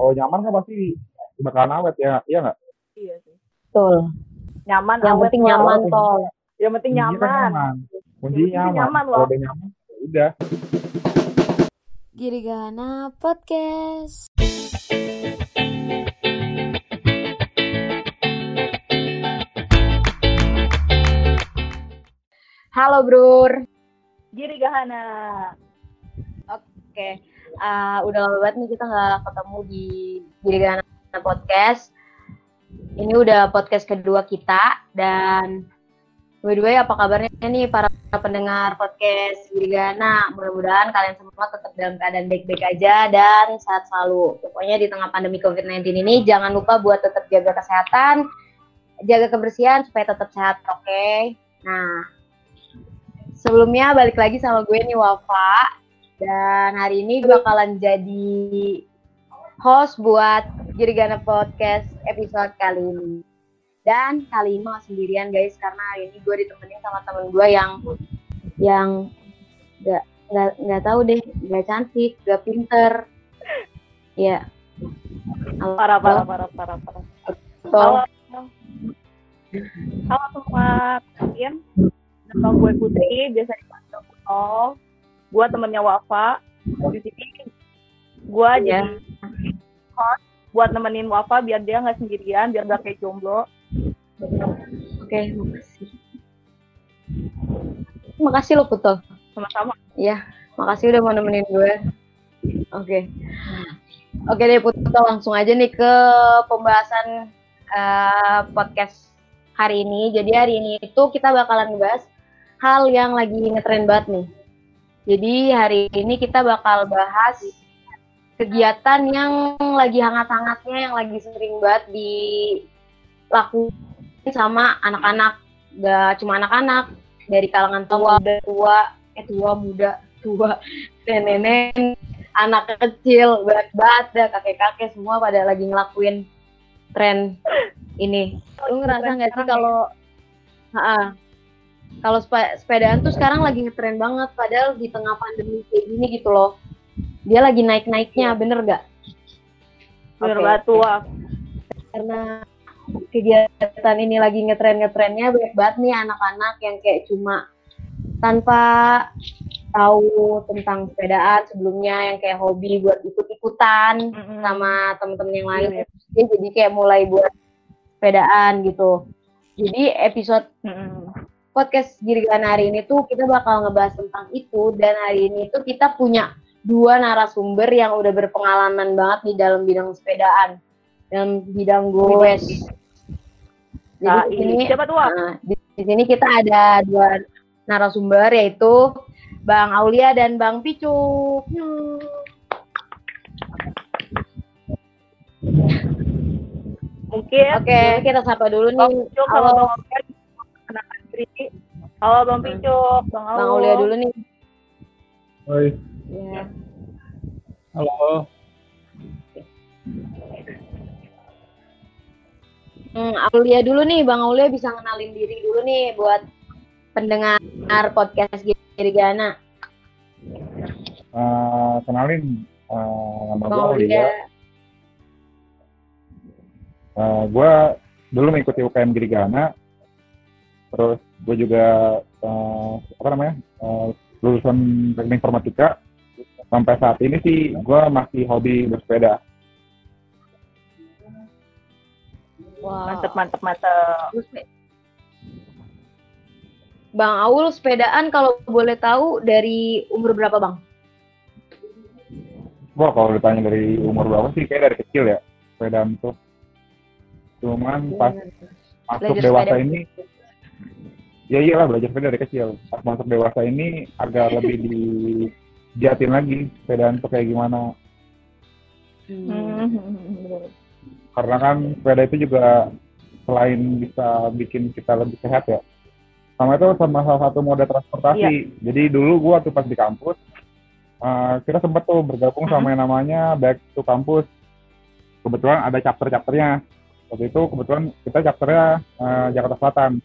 kalau nyaman kan pasti bakalan awet ya iya nggak Iya sih. Betul. Nyaman Yang awet penting nyaman tol. Yang penting kan nyaman. nyaman nyaman, nyaman kalau udah nyaman ya udah Girigana Podcast. Halo, Brur. Giri Gahana. Oke. Uh, udah lama banget nih kita nggak ketemu di Girigana Podcast. Ini udah podcast kedua kita dan by the way apa kabarnya nih para pendengar podcast Girigana? Mudah-mudahan kalian semua tetap dalam keadaan baik-baik aja dan sehat selalu. Pokoknya di tengah pandemi COVID-19 ini jangan lupa buat tetap jaga kesehatan, jaga kebersihan supaya tetap sehat, oke? Nah, sebelumnya balik lagi sama gue nih Wafa dan hari ini gue bakalan jadi host buat Girigana Podcast episode kali ini. Dan kali ini gak sendirian guys karena hari ini gue ditemenin sama temen gue yang yang gak nggak nggak tahu deh nggak cantik gak pinter ya Halo, Parah, parah, parah, parah, parah. Halo. Halo. Halo semua kalian. Nama gue Putri, biasa dipanggil Putol. Gue temennya Wafa. Di sini gue Ya. jadi host buat nemenin Wafa biar dia nggak sendirian, biar gak kayak jomblo. oke makasih makasih lo Puto Sama-sama. Ya, makasih udah mau nemenin gue. Oke. Oke deh Putu, langsung aja nih ke pembahasan eh, podcast hari ini. Jadi hari ini itu kita bakalan ngebahas hal yang lagi ngetren banget nih. Jadi hari ini kita bakal bahas kegiatan yang lagi hangat-hangatnya, yang lagi sering banget dilakukan sama anak-anak. Gak cuma anak-anak, dari kalangan tua, tua, eh tua, muda, tua, nenek, anak kecil, berat badan, kakek-kakek semua pada lagi ngelakuin tren ini. Lu ngerasa nggak sih kalau Ha-ha. Kalau sepa- sepedaan tuh sekarang lagi ngetren banget padahal di tengah pandemi kayak gini gitu loh. Dia lagi naik-naiknya, bener gak? Bener Oke, banget tua. karena kegiatan ini lagi ngetren-ngetrennya banyak banget nih anak-anak yang kayak cuma tanpa tahu tentang sepedaan sebelumnya yang kayak hobi buat ikut-ikutan Mm-mm. sama temen-temen yang lain Iya. dia jadi kayak mulai buat sepedaan gitu jadi episode Mm-mm. Podcast Girigana hari ini tuh kita bakal ngebahas tentang itu dan hari ini tuh kita punya dua narasumber yang udah berpengalaman banget di dalam bidang sepedaan dalam bidang goes. Jadi Nah, di sini siapa tuh? Nah, di, di sini kita ada dua narasumber yaitu Bang Aulia dan Bang Picuk. Hmm. Mungkin. Oke, kita sapa dulu Bang nih. Picuk sama Halo, Bang Aulia. Halo Bang Picuk, Bang Bang Aulia dulu nih. Oi, Ya. halo Hmm, Aulia dulu nih, Bang Aulia bisa ngenalin diri dulu nih buat pendengar podcast Girigana. Eh, kenalin eh, nama Bang gue Aulia. Aulia Eh, gue dulu mengikuti UKM Girigana terus gue juga eh, apa namanya eh, lulusan teknik informatika sampai saat ini sih gue masih hobi bersepeda Wow. Mantep, mantep, mantep. Bang Aul sepedaan kalau boleh tahu dari umur berapa Bang? Wah kalau ditanya dari umur berapa sih kayak dari kecil ya sepedaan tuh cuman pas masuk Belajar dewasa sepeda. ini ya iyalah belajar sepeda dari kecil. Pas masuk dewasa ini agak lebih dijatin lagi sepedaan tuh kayak gimana. Hmm. Karena kan sepeda itu juga selain bisa bikin kita lebih sehat ya sama itu sama salah satu moda transportasi. Jadi dulu gua tuh pas di kampus eh, kita sempat tuh bergabung sama yang namanya back to kampus kebetulan ada chapter-chapternya. Waktu itu kebetulan kita chapternya eh, Jakarta Selatan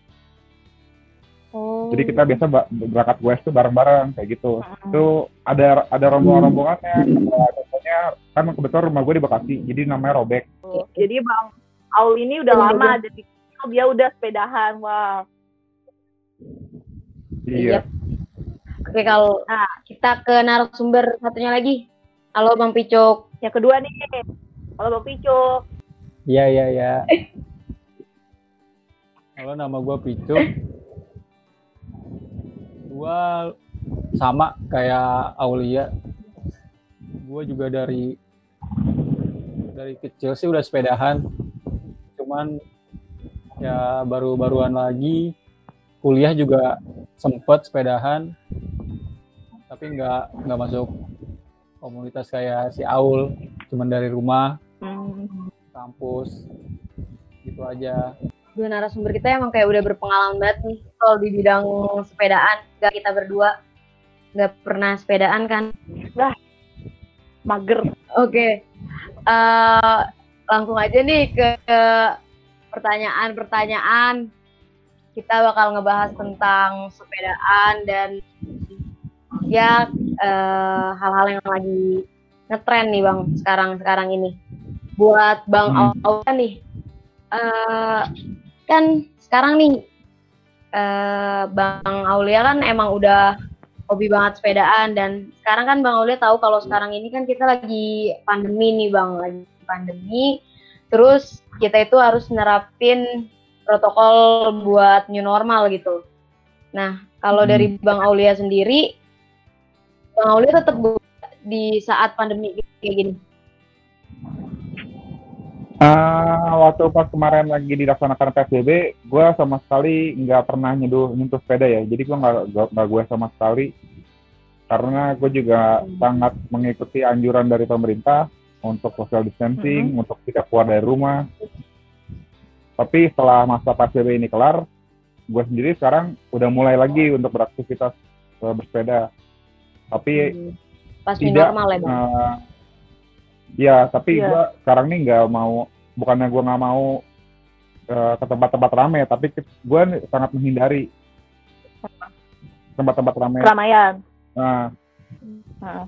Oh. jadi kita biasa ba- berangkat west tuh bareng-bareng kayak gitu Hmm. itu ada ada rombongan-rombongannya ada namanya kan kebetulan rumah gue di Bekasi, jadi namanya Robek. Oh, Jadi Bang Aul ini udah Iya, lama iya. ada di dia udah sepedahan. Wah. Iya. Oke, kalau nah, kita ke narasumber satunya lagi. Halo Bang Picuk. Yang kedua nih. Kalau Bang Picuk. Iya iya iya. Halo nama gue Picuk. Gue sama kayak Aulia. Gue juga dari dari kecil sih udah sepedahan. Cuman ya baru-baruan lagi kuliah juga sempet sepedahan. Tapi nggak nggak masuk komunitas kayak si Aul. Cuman dari rumah Hmm. kampus gitu aja Dua narasumber kita emang kayak udah berpengalaman banget nih kalau di bidang sepedaan. Gak kita berdua nggak pernah sepedaan kan? Mager. Oke, Eh, langsung aja nih ke, ke pertanyaan-pertanyaan. Kita bakal ngebahas tentang sepedaan dan ya eh, hal-hal yang lagi ngetren nih bang sekarang sekarang ini. Buat bang Hmm. Aulia nih, eh, kan sekarang nih eh, bang Aulia kan emang udah hobi banget sepedaan dan sekarang kan Bang Aulia tahu kalau sekarang ini kan kita lagi pandemi nih Bang, lagi pandemi. Terus kita itu harus nerapin protokol buat new normal gitu. Nah, kalau Hmm. dari Bang Aulia sendiri Bang Aulia tetap di saat pandemi kayak gini. Ah, waktu pas kemarin lagi dilaksanakan PSBB, gue sama sekali nggak pernah nyeduh nyentuh sepeda ya. Jadi gue nggak gue sama sekali karena gue juga sangat mengikuti anjuran dari pemerintah untuk social distancing, untuk tidak keluar dari rumah. Tapi setelah masa PSBB ini kelar, gue sendiri sekarang udah mulai lagi untuk beraktivitas eh, bersepeda. Tapi Pas new Tidak, normal ya Bang. Ya, tapi Iya. gua sekarang nih nggak mau, bukannya gua nggak mau eh, ke tempat-tempat ramai, tapi nih sangat menghindari tempat-tempat ramai. Keramaian. Nah,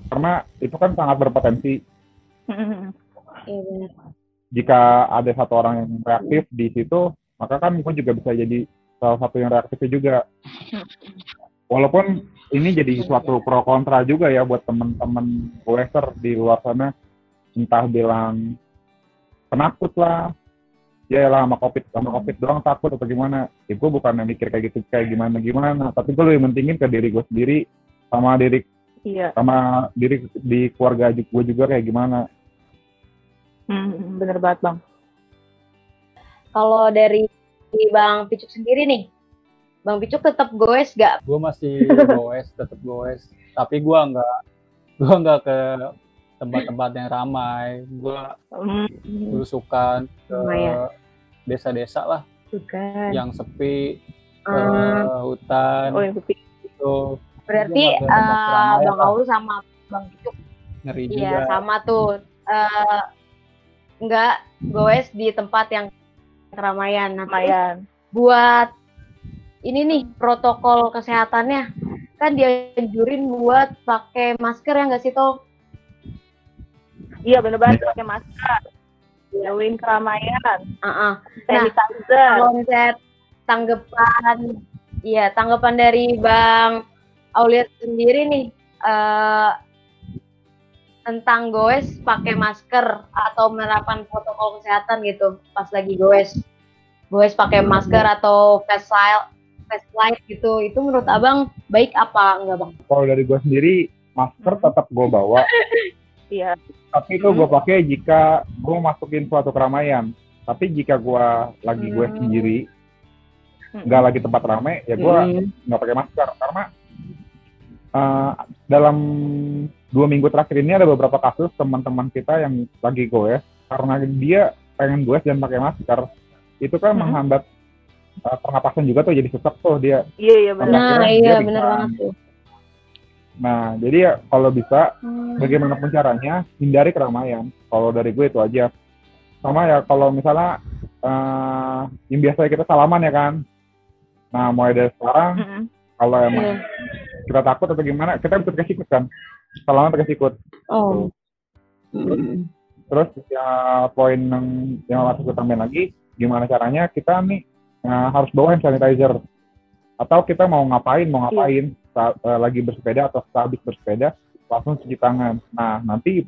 karena itu kan sangat berpotensi. Iya jika ada satu orang yang reaktif di situ, maka kan gua juga bisa jadi salah satu yang reaktifnya juga. Walaupun ini jadi suatu pro kontra juga ya buat teman-teman goeser di luar sana, entah bilang penakut lah, ya lah sama covid sama covid doang takut atau gimana. Ya gue bukan mikir kayak gitu kayak gimana gimana, tapi gue lebih mentingin ke diri gue sendiri sama diri Iya. sama diri di keluarga gue juga kayak gimana. Hmm, bener banget bang. Kalau dari Bang Picuk sendiri nih, Bang Picuk tetap goes gak? gue masih goes tetap goes tapi gue nggak gue nggak ke tempat-tempat yang ramai gue Hmm. berusukan ke Lumayan. desa-desa lah Bukan. yang sepi ke Eh, hutan Oh yang sepi. gitu berarti keramaian Bang. Aul sama Bang Picuk ngeri Iya juga sama tuh. Eh nggak goes di tempat yang keramaian. Nah, buat ini nih protokol kesehatannya kan dianjurin buat pakai masker ya nggak sih toh? Iya bener banget pakai masker. Jauhin keramaian. Heeh. Nah, Sanitizer. Kalau misalnya tanggapan, iya tanggapan dari Bang Aulia sendiri nih eh tentang goes pakai masker atau menerapkan protokol kesehatan gitu pas lagi goes, goes pakai masker atau face light, face light gitu, itu menurut abang baik apa enggak bang? Kalau dari gue sendiri masker tetap gue bawa, Iya. tapi itu gue pakai jika gue masukin suatu keramaian. Tapi jika gue lagi gue Hmm. sendiri, Hmm. nggak lagi tempat ramai, ya gue Hmm. nggak pakai masker karena eh, dalam dua minggu terakhir ini ada beberapa kasus teman-teman kita yang lagi goes karena dia pengen goes dan pakai masker itu kan Hmm. menghambat eh, pernapasan juga tuh jadi sesak tuh dia. Iya iya bener. Nah, iya bener banget tuh. Nah jadi ya kalau bisa Hmm. bagaimanapun caranya hindari keramaian. Kalau dari gue itu aja. Sama ya kalau misalnya eh yang biasa kita salaman ya kan. Nah mulai dari sekarang Mm-mm. kalau emang Iya. kita takut atau gimana kita bisa pakai sikut kan. Salaman pakai sikut. Oh. Terus ya poin yang yang harus kita tambahin lagi, gimana caranya kita nih eh, harus bawa hand sanitizer atau kita mau ngapain mau ngapain saat, eh, lagi bersepeda atau setelah habis bersepeda langsung cuci tangan. Nah nanti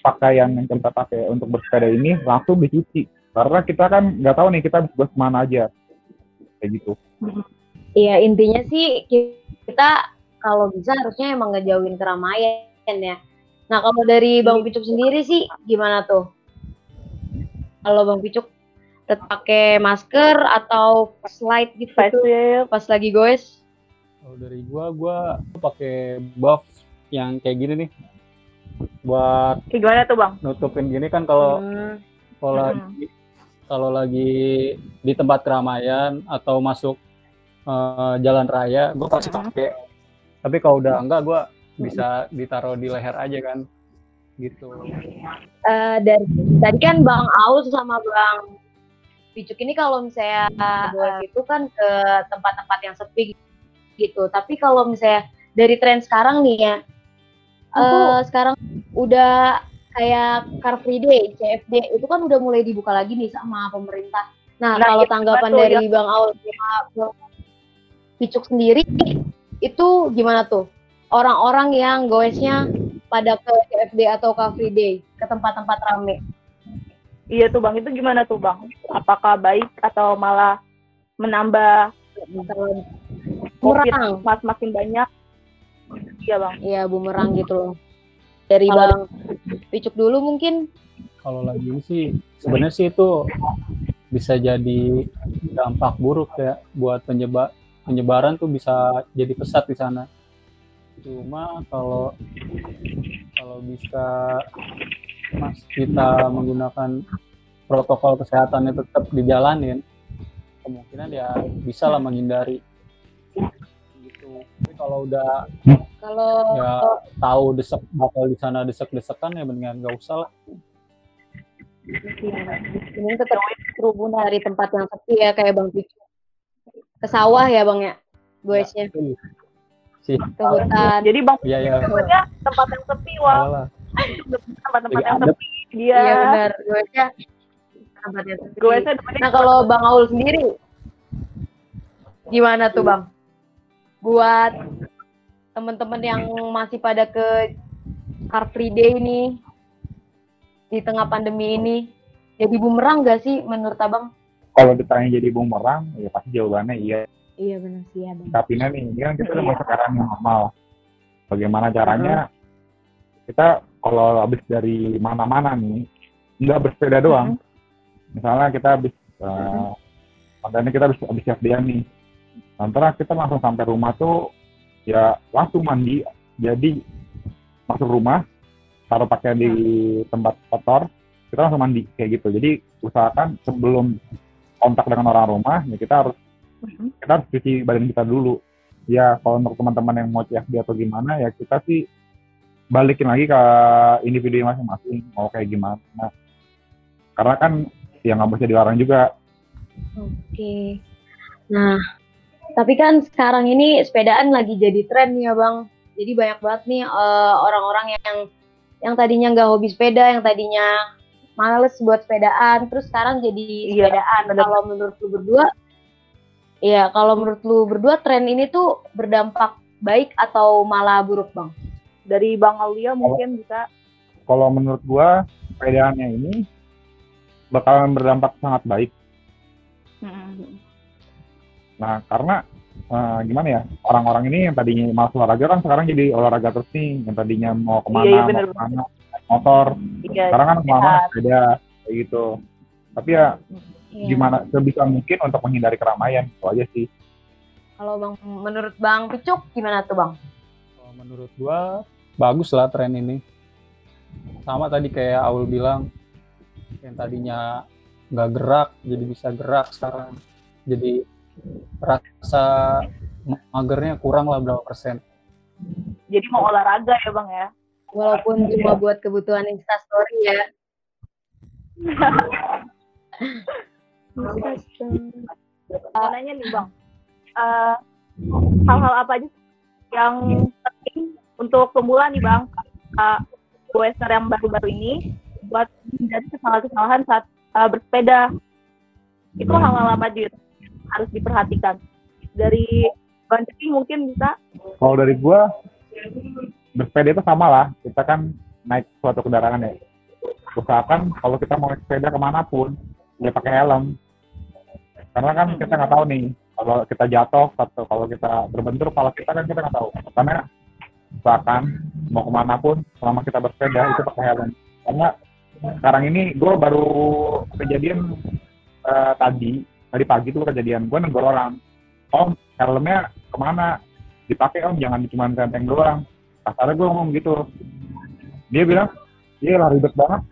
pakaian yang kita pakai untuk bersepeda ini langsung dicuci karena kita kan nggak tahu nih kita bisa ke mana aja kayak gitu. Iya intinya sih kita kalau bisa harusnya emang ngejauhin keramaian ya. Nah kalau dari Bang Picuk sendiri sih gimana tuh? Kalau Bang Picuk tetap pakai masker atau slide gitu tuh shield. pas lagi goes? Kalau dari gua, gua pakai buff yang kayak gini nih. Buat Kayak gimana tuh bang? nutupin gini kan kalau Hmm, kalau Hmm. lagi kalau lagi di tempat keramaian atau masuk eh, jalan raya, gua pasti Hmm. pakai. Tapi kalau udah enggak, gua bisa ditaruh di leher aja kan, gitu. eh, dari tadi kan Bang Aul sama Bang Picuk ini kalau misalnya goes itu kan ke tempat-tempat yang sepi gitu. Tapi kalau misalnya dari tren sekarang nih ya, eh, sekarang udah kayak Car Free Day, CFD itu kan udah mulai dibuka lagi nih sama pemerintah. Nah, Nah, kalau iya, tanggapan betul, dari Bang Aul sama Bang Picuk sendiri itu gimana tuh? Orang-orang yang goesnya pada ke CFD atau Car Free Day ke tempat-tempat rame. Iya tuh bang, itu gimana tuh bang? Apakah baik atau malah menambah Bumerang, mas makin banyak? Iya bang. iya bumerang gitu loh. Dari Bang Picuk dulu mungkin. Kalau lagi ini sih sebenarnya sih itu bisa jadi dampak buruk ya buat penyebab penyebaran tuh bisa jadi pesat di sana. Cuma kalau kalau bisa mas kita menggunakan protokol kesehatannya tetap dijalanin, kemungkinan ya bisa lah menghindari. Tapi kalau udah Kalau ya tahu desek bakal di sana desek-desekan ya mendingan nggak usah lah. ini tetap kerumunan dari tempat yang sepi ya kayak Bang Picuk. Ke sawah ya Bang ya, goesnya Itu sih. ke hutan. Jadi bang, Iya ya. sebenarnya tempat yang sepi wah, lah. tempat-tempat yang sepi dia. Iya benar, goesnya tempat yang sepi. Nah kalau Bang Aul sendiri, gimana tuh Bang? Buat teman-teman yang masih pada ke Car Free Day ini di tengah pandemi ini, jadi bumerang gak sih menurut Abang? Kalau ditanya jadi bumerang, ya pasti jawabannya iya. Iya benar sih ya Bang. Tapi nih, ini kan kita udah mau sekarang yang normal. Bagaimana caranya kita kalau habis dari mana-mana nih, nggak bersepeda doang. Misalnya kita habis, uh, contohnya kita habis habis FDN nih. Antara kita langsung sampai rumah tuh, ya langsung mandi. Jadi masuk rumah, taruh pakaian di tempat kotor, kita langsung mandi kayak gitu. Jadi usahakan sebelum kontak dengan orang rumah, ya kita harus kita harus cuci badan kita dulu. Ya, kalau untuk teman-teman yang mau CFD atau gimana, ya kita sih balikin lagi ke individu masing-masing, mau kayak gimana. Karena kan ya nggak bisa dilarang juga. Oke. Nah, tapi kan sekarang ini sepedaan lagi jadi tren ya Bang. Jadi banyak banget nih eh, orang-orang yang yang tadinya nggak hobi sepeda, yang tadinya males buat sepedaan, terus sekarang jadi Iya, sepedaan. bener. Kalau menurut lu berdua, ya kalau menurut lu berdua tren ini tuh berdampak baik atau malah buruk Bang? dari Bang Aulia mungkin bisa Kalau menurut gua, sepedaannya ini bakalan berdampak sangat baik. Nah, karena eh, gimana ya, orang-orang ini yang tadinya malas olahraga kan sekarang jadi olahraga terus nih, yang tadinya mau ke mana, Iya, iya, mau bener. ke mana, naik motor, iya sekarang kan ke mana sepeda, kayak gitu. Tapi ya Iya. gimana sebisa mungkin untuk menghindari keramaian, itu aja sih. Kalau Bang menurut Bang Picuk gimana tuh Bang? Kalau menurut gua bagus lah tren ini. Sama tadi kayak Aul bilang, yang tadinya nggak gerak jadi bisa gerak sekarang. Jadi rasa magernya kurang lah berapa persen. jadi mau olahraga ya Bang ya Walaupun cuma buat kebutuhan Instastory ya. mau nanya nih Bang Eh, hal-hal apa aja sih yang penting untuk pemula nih Bang Eh, goeser yang baru-baru ini buat menjadi kesalahan-kesalahan saat uh, bersepeda. Itu hal-hal apa Jir, harus diperhatikan. Dari Bang mungkin bisa Kalau dari gua bersepeda itu sama lah. Kita kan naik suatu kendaraan ya. Usahakan kalau kita mau naik sepeda ke mana pun, ya pakai helm. Karena kan kita nggak tahu nih, kalau kita jatuh atau kalau kita berbentur, kalau kita kan kita nggak tahu. Karena usahakan mau ke mana pun, selama kita bersepeda itu pakai helm. Karena sekarang ini gue baru kejadian eh, tadi, tadi pagi tuh kejadian gue negor orang. Om, helmnya ke mana? Dipakai om, jangan cuma tenteng doang. Kasarnya gue ngomong gitu. Dia bilang, iya lah ribet banget.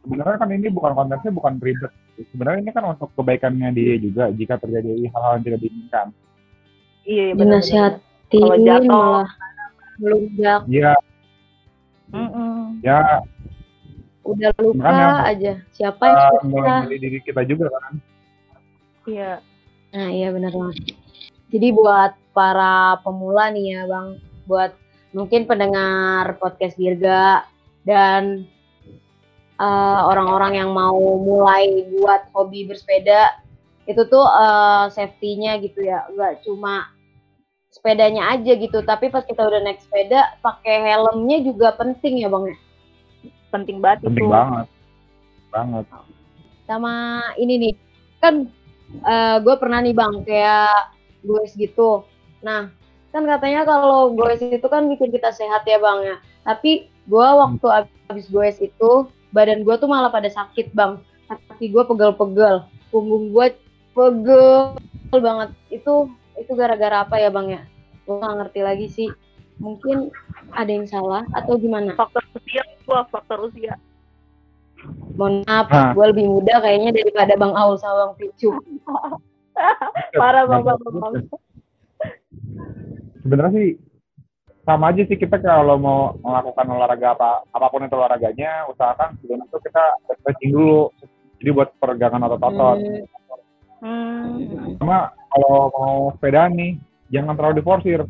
Sebenarnya kan ini bukan konteksnya bukan ribet. Sebenarnya ini kan untuk kebaikannya dia juga jika terjadi hal-hal yang tidak diinginkan. iya iya, benar-benar. Dinasihatin Kalau jatuh. malah melunjak Iya, Mm-mm. ya udah luka Makanya- aja. Siapa yang uh, dari diri kita juga kan. Iya. Nah iya benar banget. Jadi buat para pemula nih ya bang, buat mungkin pendengar podcast Dirga dan uh, orang-orang yang mau mulai buat hobi bersepeda itu tuh uh, safety-nya gitu ya, nggak cuma sepedanya aja gitu, tapi pas kita udah naik sepeda pakai helmnya juga penting ya bang ya. Penting banget Penting itu. banget. Banget. sama ini nih kan gue pernah nih bang kayak goes gitu. Nah kan katanya kalau goes itu kan bikin kita sehat ya bang ya. Tapi gue waktu abis goes itu badan gue tuh malah pada sakit bang. Kaki gue pegel-pegel. Punggung gue pegel banget. Itu itu gara-gara apa ya bang ya? Gue gak ngerti lagi sih. Mungkin ada yang salah atau gimana? Faktor usia, gua faktor usia. Mohon maaf Nah. gue lebih muda kayaknya daripada bang Aul sama bang Picu Parah bapak bapak. Sebenarnya sih sama aja sih kita kalau mau melakukan olahraga apa apa pun itu olahraganya usahakan sebelum itu kita stretching dulu jadi buat peregangan otot-otot Hmm. Hmm. sama kalau mau sepedaan nih jangan terlalu diforsir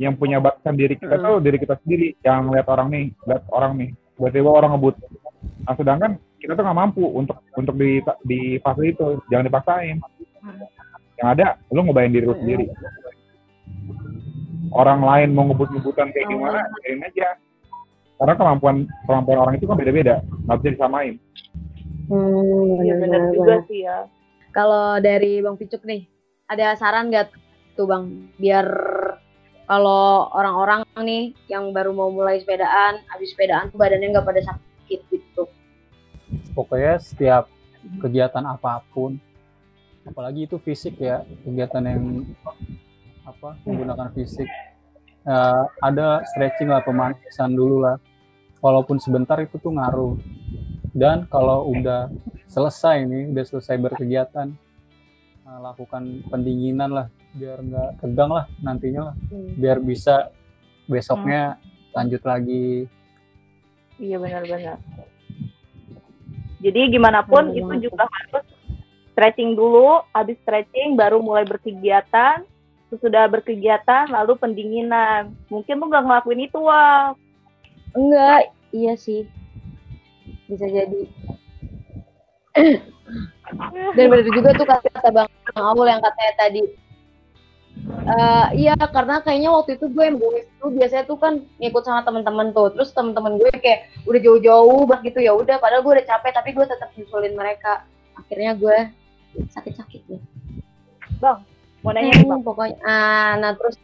yang punya batasan diri kita tuh diri kita sendiri jangan lihat orang nih lihat orang nih tiba-tiba orang ngebut nah sedangkan kita tuh nggak mampu untuk untuk di di fase itu. Jangan dipaksain. Yang ada lu ngebayang diri lu sendiri. Orang lain mau ngebut-ngebutan kayak gimana biarin aja. Karena kemampuan kemampuan orang itu kan beda-beda. Nggak bisa disamain. Hmm, Iya benar benar, juga benar. sih ya. Kalau dari Bang Picuk nih, ada saran nggak tuh Bang, biar kalau orang-orang nih yang baru mau mulai sepedaan, habis sepedaan tuh badannya nggak pada sakit gitu. pokoknya setiap kegiatan apa pun apalagi itu fisik ya kegiatan yang apa menggunakan fisik eh, ada stretching lah pemanasan dulu lah. Walaupun sebentar itu tuh ngaruh. Dan kalau udah selesai nih udah selesai berkegiatan eh, lakukan pendinginan lah biar nggak tegang lah nantinya lah. Biar bisa besoknya lanjut lagi Iya benar-benar. Jadi gimana pun Benar itu juga harus stretching dulu, habis stretching baru mulai berkegiatan, sesudah berkegiatan lalu pendinginan. Mungkin lu nggak ngelakuin itu wah. Enggak, iya sih. Bisa jadi. Dan benar juga tuh kata Bang Aul yang katanya tadi. Eh, iya karena kayaknya waktu itu gue yang boys tuh biasanya tuh kan ngikut sama teman-teman tuh. Terus teman-teman gue kayak udah jauh-jauh banget gitu. Ya udah padahal gue udah capek tapi gue tetap nyusulin mereka. Akhirnya gue sakit-sakit nih Mau nanya nih bang, Hmm, pokoknya ah nah terus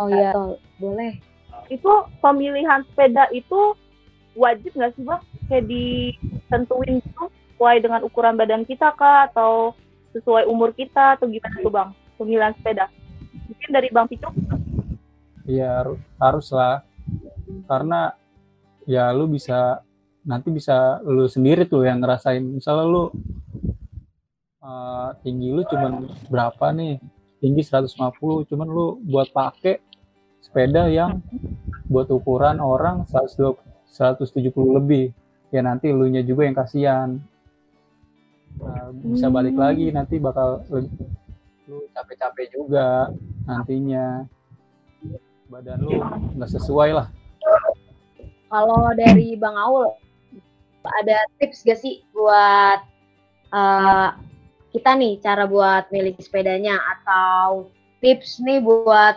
oh iya tol boleh. Itu pemilihan sepeda itu wajib nggak sih bang? Kayak ditentuin gitu sesuai dengan ukuran badan kita kah? Atau sesuai umur kita? Atau gimana tuh bang? Pemilihan sepeda. Mungkin dari bang Picuk Iya haru- harus lah. Karena ya lu bisa nanti bisa lu sendiri tuh yang ngerasain. Misalnya lu eh, tinggi lu cuman berapa nih? Tinggi 150 cuman lu buat pakai sepeda yang buat ukuran orang 120 170 lebih. Ya nanti lu nya juga yang kasihan. Nah, bisa balik lagi nanti bakal lu capek-capek juga nantinya badan lu nggak sesuai lah kalau dari Bang Aul ada tips gak sih buat eh, kita nih cara buat milih sepedanya atau tips nih buat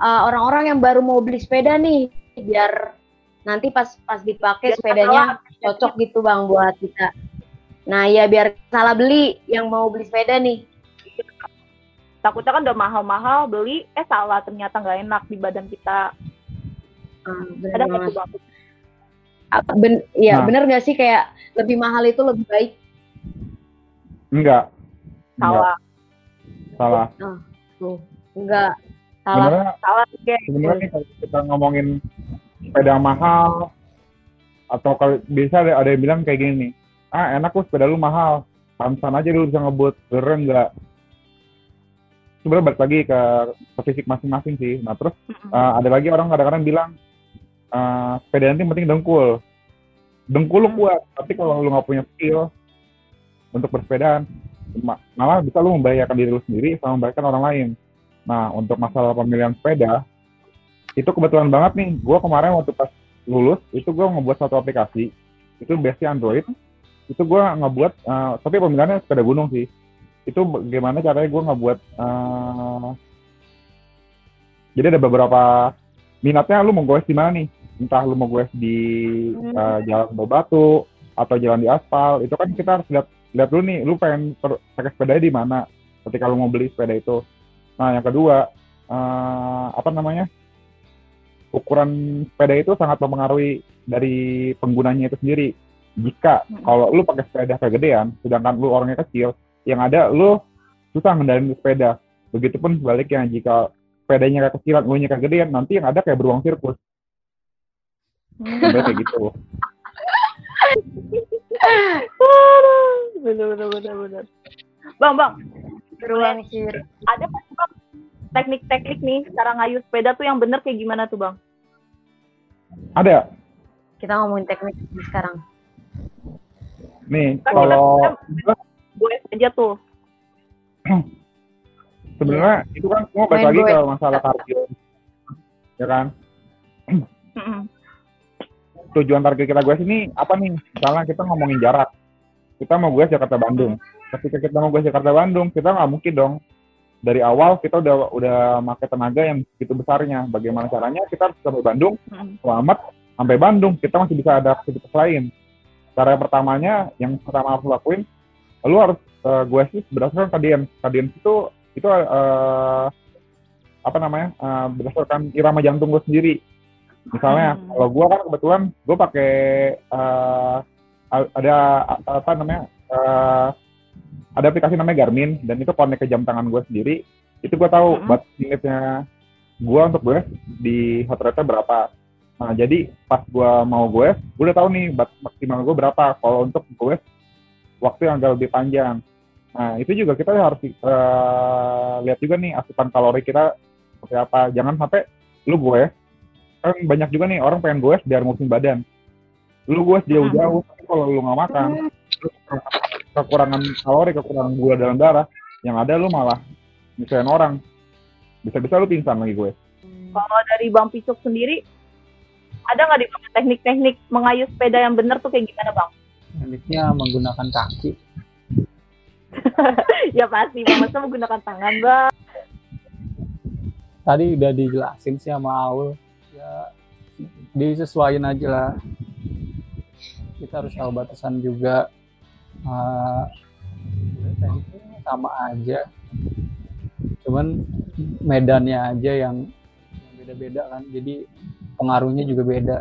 eh, orang-orang yang baru mau beli sepeda nih biar nanti pas pas dipakai sepedanya cocok gitu bang buat kita. Nah ya biar salah beli yang mau beli sepeda nih. Takutnya kan udah mahal-mahal beli eh salah ternyata nggak enak di badan kita Ah, bener ada nggak banget. tuh bang Apa- Ben, ya Nah. bener gak sih kayak lebih mahal itu lebih baik? Enggak. Enggak. salah Salah. Tuh, enggak salah. Sebenarnya salah guys sebenarnya kalau kita ngomongin sepeda mahal atau kalau bisa ada, ada yang bilang kayak gini nih ah enak kok sepeda lu mahal pantesan aja lu bisa ngebut bener enggak sebenarnya balik lagi ke, ke fisik masing-masing sih. Nah terus uh, ada lagi orang kadang-kadang bilang uh, sepeda nanti penting dengkul. Dengkul lu Hmm. kuat tapi kalau lu nggak punya skill untuk bersepedaan ma- malah bisa lu membahayakan diri lu sendiri sama membahayakan orang lain. Nah untuk masalah pemilihan sepeda itu kebetulan banget nih. Gue kemarin waktu pas lulus itu gue ngebuat satu aplikasi. Itu base Android. Itu gue ngebuat uh, tapi pemilihannya sepeda gunung sih itu bagaimana caranya gue ngebuat uh, jadi ada beberapa minatnya lu mau goes di mana nih? Entah lu mau goes di uh, jalan batu atau jalan di aspal. Itu kan kita harus lihat lihat dulu nih lu pengen pakai sepeda di mana ketika lu mau beli sepeda itu. Nah yang kedua uh, apa namanya? Ukuran sepeda itu sangat mempengaruhi dari penggunanya itu sendiri. Jika Hmm. kalau lu pakai sepeda kegedean sedangkan lu orangnya kecil yang ada lu susah ngendalin sepeda. Begitupun sebaliknya jika sepedanya kekecilan lu nya kegedean nanti yang ada kayak beruang sirkus. Sebenarnya kayak gitu. Bener bener bener bener. Bang bang. Berulang sih. ada sih bang teknik-teknik nih cara ngayuh sepeda tuh yang bener kayak gimana tuh bang? Ada. Kita ngomongin teknik sekarang. nih Kan kalau gue aja tuh. Sebenarnya itu kan semua balik lagi ke masalah kardio ya kan? Tujuan target kita gue sini apa nih? Misalnya kita ngomongin jarak. Kita mau gue Jakarta Bandung. Ketika kita mau gue Jakarta Bandung kita nggak mungkin dong. Dari awal kita udah udah pakai tenaga yang begitu besarnya. Bagaimana caranya kita harus sampai Bandung selamat sampai Bandung. Kita masih bisa ada aktivitas lain. Cara pertamanya yang pertama harus lakuin lu harus eh, gue sih berdasarkan kadien kadien itu itu eh, apa namanya eh, berdasarkan irama jantung gue sendiri misalnya Hmm. kalau gue kan kebetulan gue pakai a- ada apa namanya eh, ada aplikasi namanya Garmin dan itu connect ke jam tangan gue sendiri itu gue tahu Hmm. batas limitnya gue untuk gue di heart rate berapa nah jadi pas gue mau gue gue udah tahu nih batas maksimal gue berapa kalau untuk gue waktu yang agak lebih panjang. Nah itu juga kita harus eh, lihat juga nih asupan kalori kita seperti apa. Jangan sampai lu gue kan banyak juga nih orang pengen gue biar ngurusin badan. Lu gue jauh-jauh tapi kalau lu nggak makan kekurangan kalori kekurangan gula dalam darah yang ada lu malah misalnya orang. Bisa-bisa lu pingsan lagi gue kalau dari bang Picuk sendiri ada nggak di teknik-teknik mengayuh sepeda yang bener tuh kayak gimana bang Tekniknya menggunakan kaki. ya pasti masa menggunakan tangan bang Tadi udah dijelasin sih sama Aul. Ya disesuaikan aja lah. Kita harus tahu batasan juga. Tekniknya sama aja. Cuman medannya aja yang yang beda-beda kan. Jadi pengaruhnya juga beda.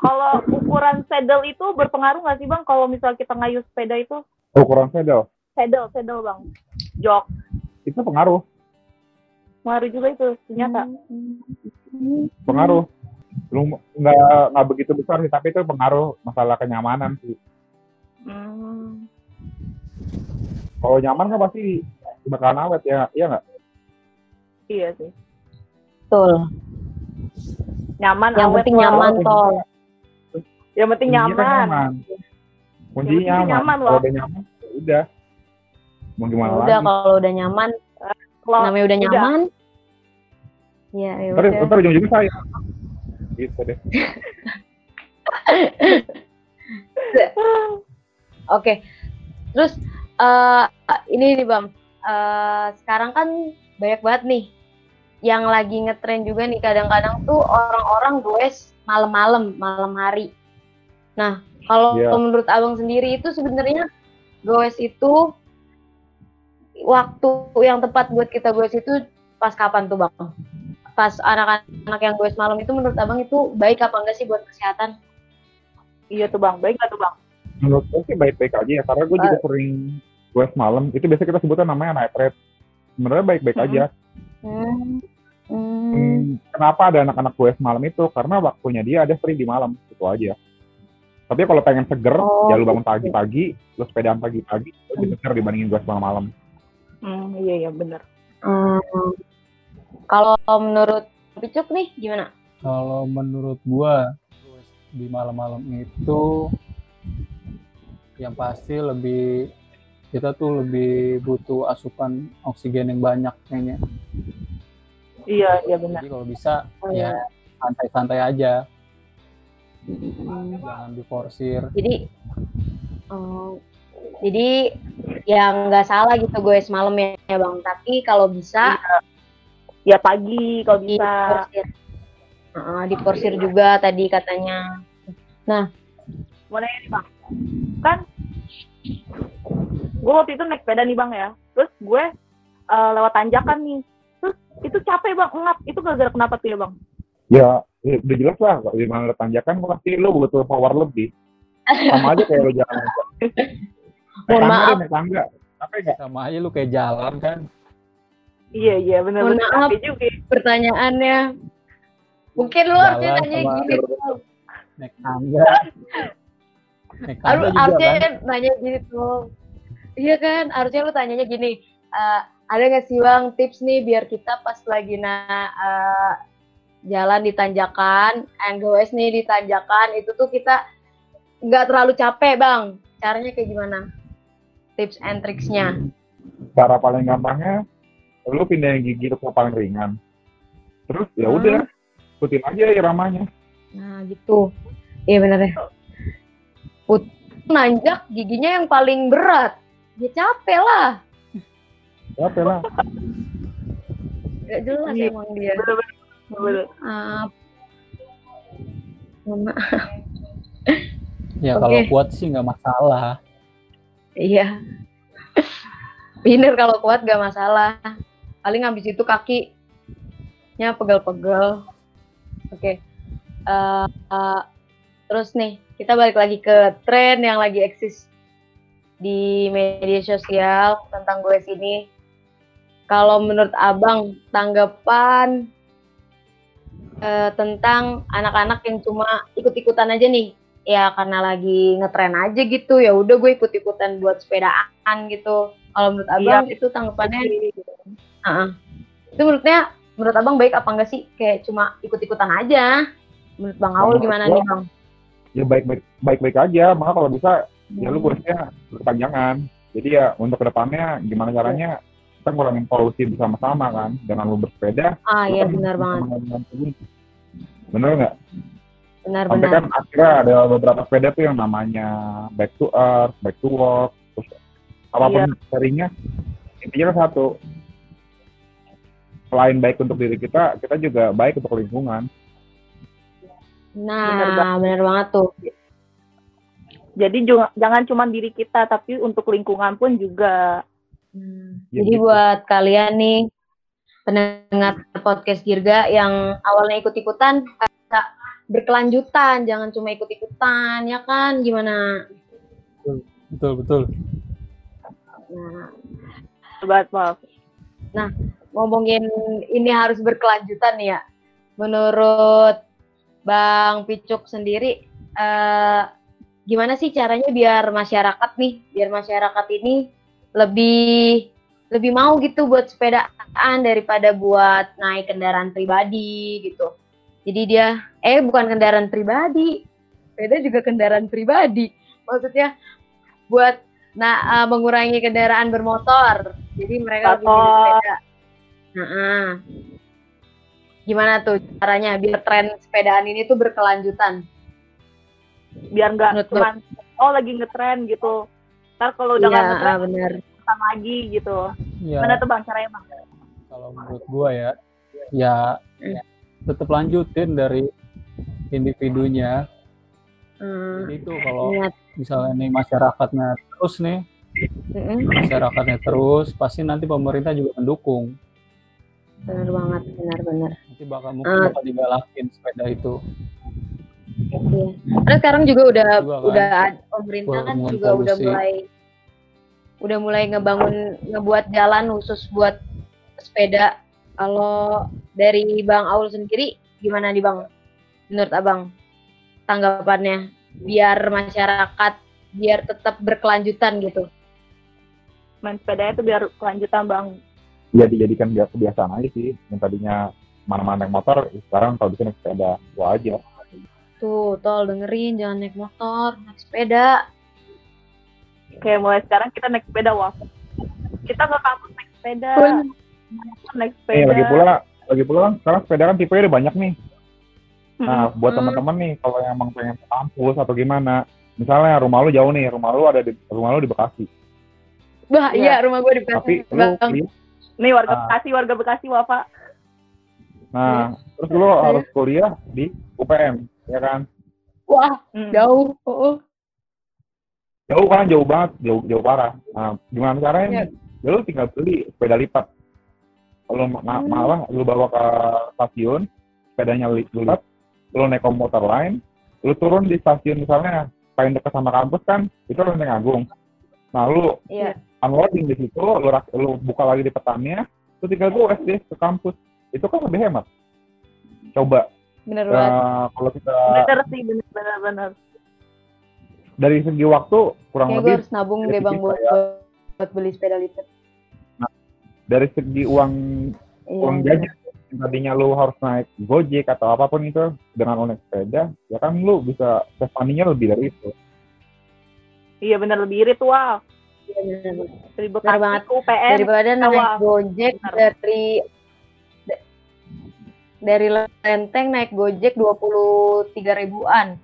Kalau ukuran saddle itu berpengaruh nggak sih bang? Kalau misal kita ngayuh sepeda itu? Ukuran pedal saddle saddle bang. Jok. Itu pengaruh. Pengaruh juga itu ternyata. Pengaruh. Lu nggak nggak begitu besar sih tapi itu pengaruh masalah kenyamanan sih. Hmm. kalau nyaman kan pasti bakalan awet ya iya nggak? Iya sih. Betul. nyaman Yang awet penting nyaman tol. Yang penting Kuncinya kan nyaman nyaman kuncinya nyaman, nyaman, kalau udah nyaman ya udah mau gimana udah lagi kalau udah nyaman, Kalau namanya udah udah. nyaman. Ya, ya ntar udah. ntar ujung-ujungnya sayang gitu deh. Oke. Terus eh ini nih Bang, Eh sekarang kan banyak banget nih yang lagi ngetren juga nih kadang-kadang tuh orang-orang goes malam-malam, malam hari. Nah, kalau Iya. menurut Abang sendiri itu sebenarnya goes itu waktu yang tepat buat kita goes itu pas kapan tuh Bang? Pas anak-anak yang goes malam itu menurut Abang itu baik apa enggak sih buat kesehatan? Iya tuh bang, baik nggak tuh bang? Menurut gue sih baik-baik aja ya, karena gue juga sering gue malam, itu biasa kita sebutnya namanya night ride. Sebenarnya baik-baik Mhm. aja. Hmm. Hmm. Hmm, kenapa ada anak-anak gue malam itu? Karena waktunya dia ada free di malam, itu aja. Tapi kalau pengen seger, Oh, ya lu bangun gitu. pagi-pagi, lu sepedaan pagi-pagi, itu lebih seger dibandingin gue malam-malam. Hmm, iya iya benar. Hmm. Kalau menurut Picuk nih gimana? Kalau menurut gua di malam-malam itu yang pasti lebih kita tuh lebih butuh asupan oksigen yang banyak kayaknya. Iya iya benar. Jadi kalau bisa Oh, ya santai-santai aja, Hmm. jangan diforsir. Jadi, oh, jadi yang nggak salah gitu gue semalam ya, ya bang. Tapi kalau bisa Ya pagi kalau bisa. diporsir, Heeh, diporsir juga tadi katanya. Mau nanya nih bang, kan gue waktu itu naik sepeda nih bang ya, terus gue eh, lewat tanjakan nih, terus itu capek bang, ngap, itu gara-gara kenapa tuh ya bang? Ya, ya udah jelas lah, kalau di mana ada tanjakan, pasti lu butuh power lebih. Sama aja kayak lu jalan. Mohon tangga maaf. deh, tangga. Capek nggak? Sama aja lu kayak jalan kan. Iya iya Mohon benar-benar maaf. juga. ya. Pertanyaannya, mungkin lu harusnya nanya gini. Naik tangga. Naik tangga juga harusnya kan. nanya gini tuh. Iya kan, harusnya lu tanyanya gini. eh, ada nggak sih bang tips nih biar kita pas lagi na eh, jalan di tanjakan, NGOS nih di tanjakan itu tuh kita nggak terlalu capek bang. Caranya kayak gimana? Tips and tricksnya. Cara paling gampangnya, lu pindahin gigi ke paling ringan. Terus ya Hmm. udah, ikutin aja iramanya. Nah gitu. Iya bener ya. Put nanjak giginya yang paling berat. Ya capek lah. Capek lah. Gak jelas Iya. emang dia. Bener-bener. Maaf. Maaf. Ya Oke. kalau kuat sih nggak masalah. Iya. Bener kalau kuat gak masalah. Paling habis itu kakinya pegel-pegel. Oke. Eh, eh, terus nih, kita balik lagi ke tren yang lagi eksis di media sosial tentang gue sini. Kalau menurut abang, tanggapan eh, tentang anak-anak yang cuma ikut-ikutan aja nih. Ya karena lagi ngetren aja gitu ya udah gue ikut ikutan buat sepedaan gitu. Kalau menurut abang itu tanggapannya? Heeh. itu menurutnya menurut abang baik apa enggak sih? Kayak cuma ikut ikutan aja. Menurut bang Aul Menurut gimana gua- nih bang? Ya baik-baik baik-baik aja, maka kalau bisa ya lu harusnya berpanjangan. Jadi ya untuk ke depannya gimana caranya kita ngurangin polusi bersama-sama kan dengan lu bersepeda. ah iya kan benar banget. Bener nggak? benar Sampai benar kan akhirnya ada beberapa sepeda tuh yang namanya back to earth, back to walk, terus apa pun serinya intinya kan satu. Selain baik untuk diri kita, kita juga baik untuk lingkungan. Benar nah benar banget tuh Jadi ju- jangan cuma diri kita, tapi untuk lingkungan pun juga. Hmm, Ya, jadi gitu. buat kalian nih pendengar podcast Dirga yang awalnya ikut-ikutan bisa berkelanjutan, jangan cuma ikut-ikutan ya kan? Gimana? Betul betul. Nah, Sobat, maaf. ngomongin ini harus berkelanjutan ya. Menurut Bang Picuk sendiri, eh, gimana sih caranya biar masyarakat nih, biar masyarakat ini lebih lebih mau gitu buat sepedaan daripada buat naik kendaraan pribadi gitu. Jadi dia, eh bukan kendaraan pribadi, sepeda juga kendaraan pribadi. Maksudnya buat nah eh, mengurangi kendaraan bermotor. Jadi mereka lebih Motor. sepeda. Nah, Gimana tuh caranya biar tren sepedaan ini tuh berkelanjutan? biar nggak cuman oh lagi ngetren gitu ntar kalau udah nggak ah, bener. tekan lagi gitu Ya, mana tuh bang caranya bang kalau menurut gua ya, ya tetap lanjutin dari individunya. Hmm, Jadi itu kalau ingat. misalnya nih masyarakatnya terus nih, Mm-mm, masyarakatnya terus, pasti nanti pemerintah juga mendukung. bener banget, benar-benar. Nanti bakal mungkin Ah. bakal digalakin sepeda itu. Iya. Karena sekarang juga udah Juga kan. udah ad- pemerintah kan juga udah polusi. mulai udah mulai ngebangun ngebuat jalan khusus buat sepeda. Kalau dari Bang Aul sendiri gimana nih Bang? Menurut Abang tanggapannya biar masyarakat biar tetap berkelanjutan gitu. main sepeda itu biar kelanjutan bang ya dijadikan biar kebiasaan aja sih yang tadinya mana-mana naik motor sekarang kalau bisa naik sepeda aja Tuh, tol dengerin jangan naik motor, naik sepeda. kayak mulai sekarang kita naik sepeda wah kita ke kampus naik sepeda Pun. naik eh sepeda lagi pula lagi pula kan sekarang sepeda kan tipenya udah banyak nih Nah, buat Hmm. teman-teman nih, kalau emang pengen ke kampus atau gimana, misalnya rumah lu jauh nih, rumah lu ada di rumah lu di Bekasi, Bah, Iya. iya rumah gue di tapi Bekasi, lu Bang. kuliah, nih warga Ah. Bekasi warga Bekasi wafa nah terus lu harus kuliah di UPM, ya kan? Wah, Hmm. jauh. Oh, Jauh kan, jauh banget, jauh jauh parah. Nah, gimana caranya? nih? Ya lu tinggal beli sepeda lipat. Kalau ma- ma- Hmm. malah lu bawa ke stasiun, sepedanya li- lu lipat, lu naik komuter lain, lu turun di stasiun misalnya paling dekat sama kampus kan, itu Lenteng Agung. Nah, lu Iya. unloading di situ, lu, lu buka lagi di petanya, lu tinggal gue SD ke kampus. Itu kan lebih hemat. Coba, Bener banget. eh, kalau kita bener sih bener bener bener dari segi waktu kurang Kayak gue lebih harus nabung dari deh bang segi buat, saya- buat beli sepeda lipat. dari segi uang Iya. uang jajan yang tadinya lu harus naik gojek atau apa pun itu dengan naik sepeda ya kan lu bisa save money-nya lebih dari itu iya bener lebih irit wah Iya, bener, bener. dari Bener Bekasi banget. UPN Daripada naik gojek dari da- dari Lenteng naik gojek 23 ribuan.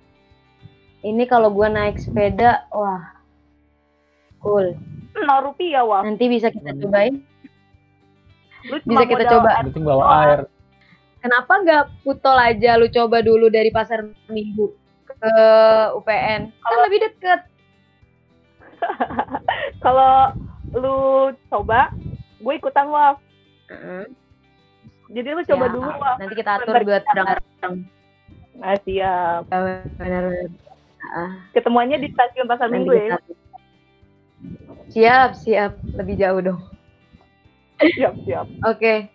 Ini kalau gua naik sepeda, wah, cool. nol rupiah wah Nanti bisa kita cobain. lu Bisa kita coba. Penting bawa air. Kenapa nggak putol aja lu coba dulu dari pasar minggu ke UPN? Kan lebih deket. kalau lu coba gue ikutan wah Heeh. Jadi lu coba Ya, dulu wah Nanti kita atur buat bareng-bareng. nah siap Benar-benar. ketemuannya di stasiun pasar minggu ya. Siap, siap. Lebih jauh dong. siap siap Oke.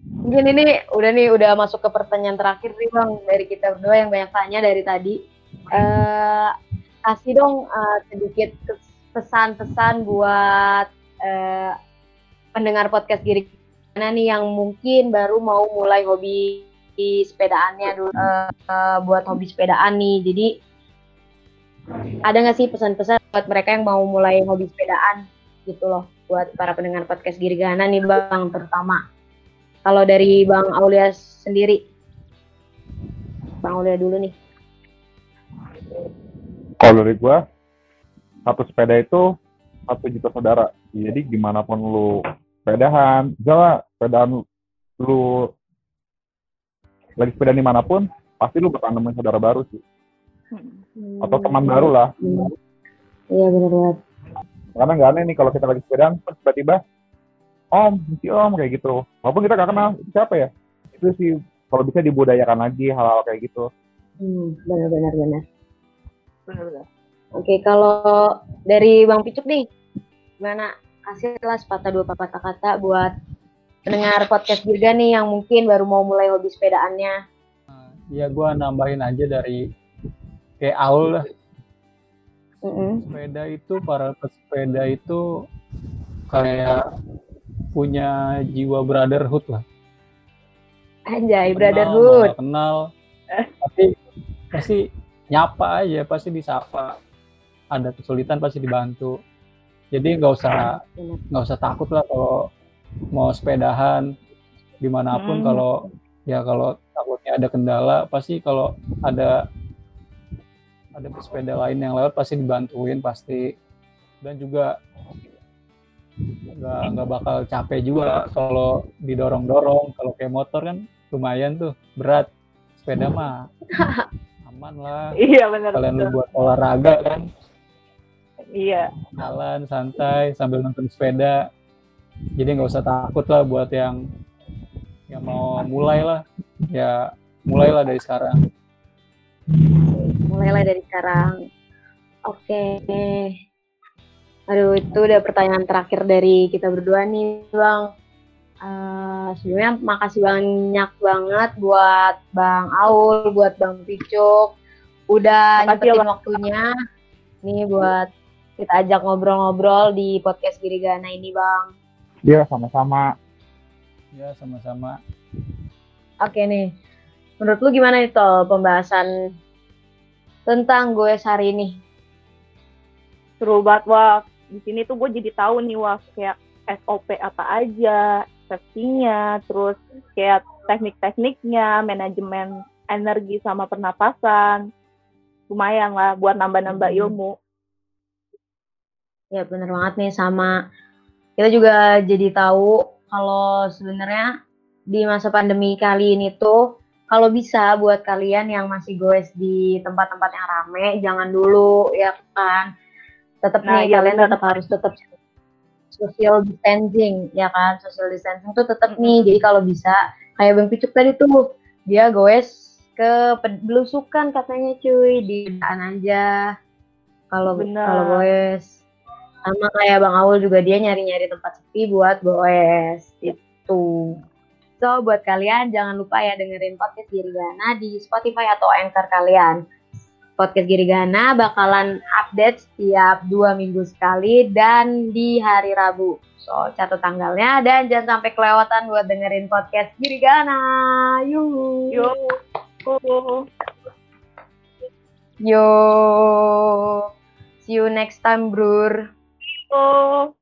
Mungkin ini udah nih udah masuk ke pertanyaan terakhir nih bang dari kita berdua yang banyak tanya dari tadi. Eh kasih dong eh, sedikit pesan-pesan buat eh, pendengar podcast Girik mana nih yang mungkin baru mau mulai hobi sepedaannya dulu eh, eh, buat hobi sepedaan nih. Jadi ada nggak sih pesan-pesan buat mereka yang mau mulai hobi sepedaan gitu loh buat para pendengar podcast Girgana nih Bang terutama. Kalau dari Bang Aulia sendiri. Bang Aulia dulu nih. kalau dari gua satu sepeda itu satu juta saudara jadi gimana pun lu sepedahan misalnya sepedaan lu, lagi sepeda di mana pun pasti lu bakal nemuin saudara baru sih. Atau teman baru lah. Iya benar banget. karena nggak aneh nih kalau kita lagi sepedaan terus tiba-tiba om si om kayak gitu. Walaupun kita nggak kenal itu siapa ya? Itu sih kalau bisa dibudayakan lagi hal-hal kayak gitu. Hmm, benar benar. Benar. bener-bener Oke, kalau dari Bang Picuk nih, gimana? Kasihlah sepatah dua patah kata buat pendengar podcast Girga nih yang mungkin baru mau mulai hobi sepedaannya. Ya gua nambahin aja dari kayak Aul lah. Mm-mm. Sepeda itu para pesepeda itu kayak punya jiwa brotherhood lah. Anjay, Kenal, brotherhood. kenal, pasti pasti nyapa aja, pasti disapa. Ada kesulitan pasti dibantu. Jadi nggak usah Benar. nggak usah takut lah kalau mau sepedahan. di mana pun Hmm. kalau ya kalau takutnya ada kendala pasti kalau ada ada pesepeda lain yang lewat pasti dibantuin pasti dan juga nggak nggak bakal capek juga kalau didorong dorong kalau kayak motor kan lumayan tuh berat sepeda mah aman lah Iya benar. kalian betul. buat olahraga kan Iya. jalan santai sambil nonton sepeda jadi nggak usah takut lah buat yang yang mau mulai lah ya mulailah dari sekarang mulailah dari sekarang. Oke. Aduh, itu udah pertanyaan terakhir dari kita berdua nih, Bang. Eh, sebelumnya makasih banyak banget buat Bang Aul, buat Bang Picuk, udah ya, nyempetin waktunya nih buat kita ajak ngobrol-ngobrol di podcast Girigana ini, Bang. Iya, sama-sama. ya sama-sama Oke nih, menurut lu gimana nih Tol pembahasan tentang gue hari ini? Seru banget wah. Di sini tuh gue jadi tahu nih wah kayak SOP apa aja, safety-nya, terus kayak teknik-tekniknya, manajemen energi sama pernapasan. Lumayan lah buat nambah-nambah Hmm. ilmu. Ya bener banget nih sama kita juga jadi tahu kalau sebenarnya di masa pandemi kali ini tuh kalau bisa buat kalian yang masih goes di tempat-tempat yang rame jangan dulu ya kan? Tetap Nah, nih iya kalian tetap harus tetap social distancing ya kan? Social distancing tuh tetap nih jadi kalau bisa kayak Bang Picuk tadi tuh dia goes ke belusukan katanya cuy di aja. Kalau kalau goes sama kayak Bang Aul juga dia nyari-nyari tempat sepi buat goes itu. So buat kalian jangan lupa ya dengerin podcast Girigana di Spotify atau Anchor kalian. Podcast Girigana bakalan update setiap dua minggu sekali dan di hari Rabu. So catat tanggalnya dan jangan sampai kelewatan buat dengerin podcast Girigana. Yuh. Yo. Yo. See you next time, Brur. Oh.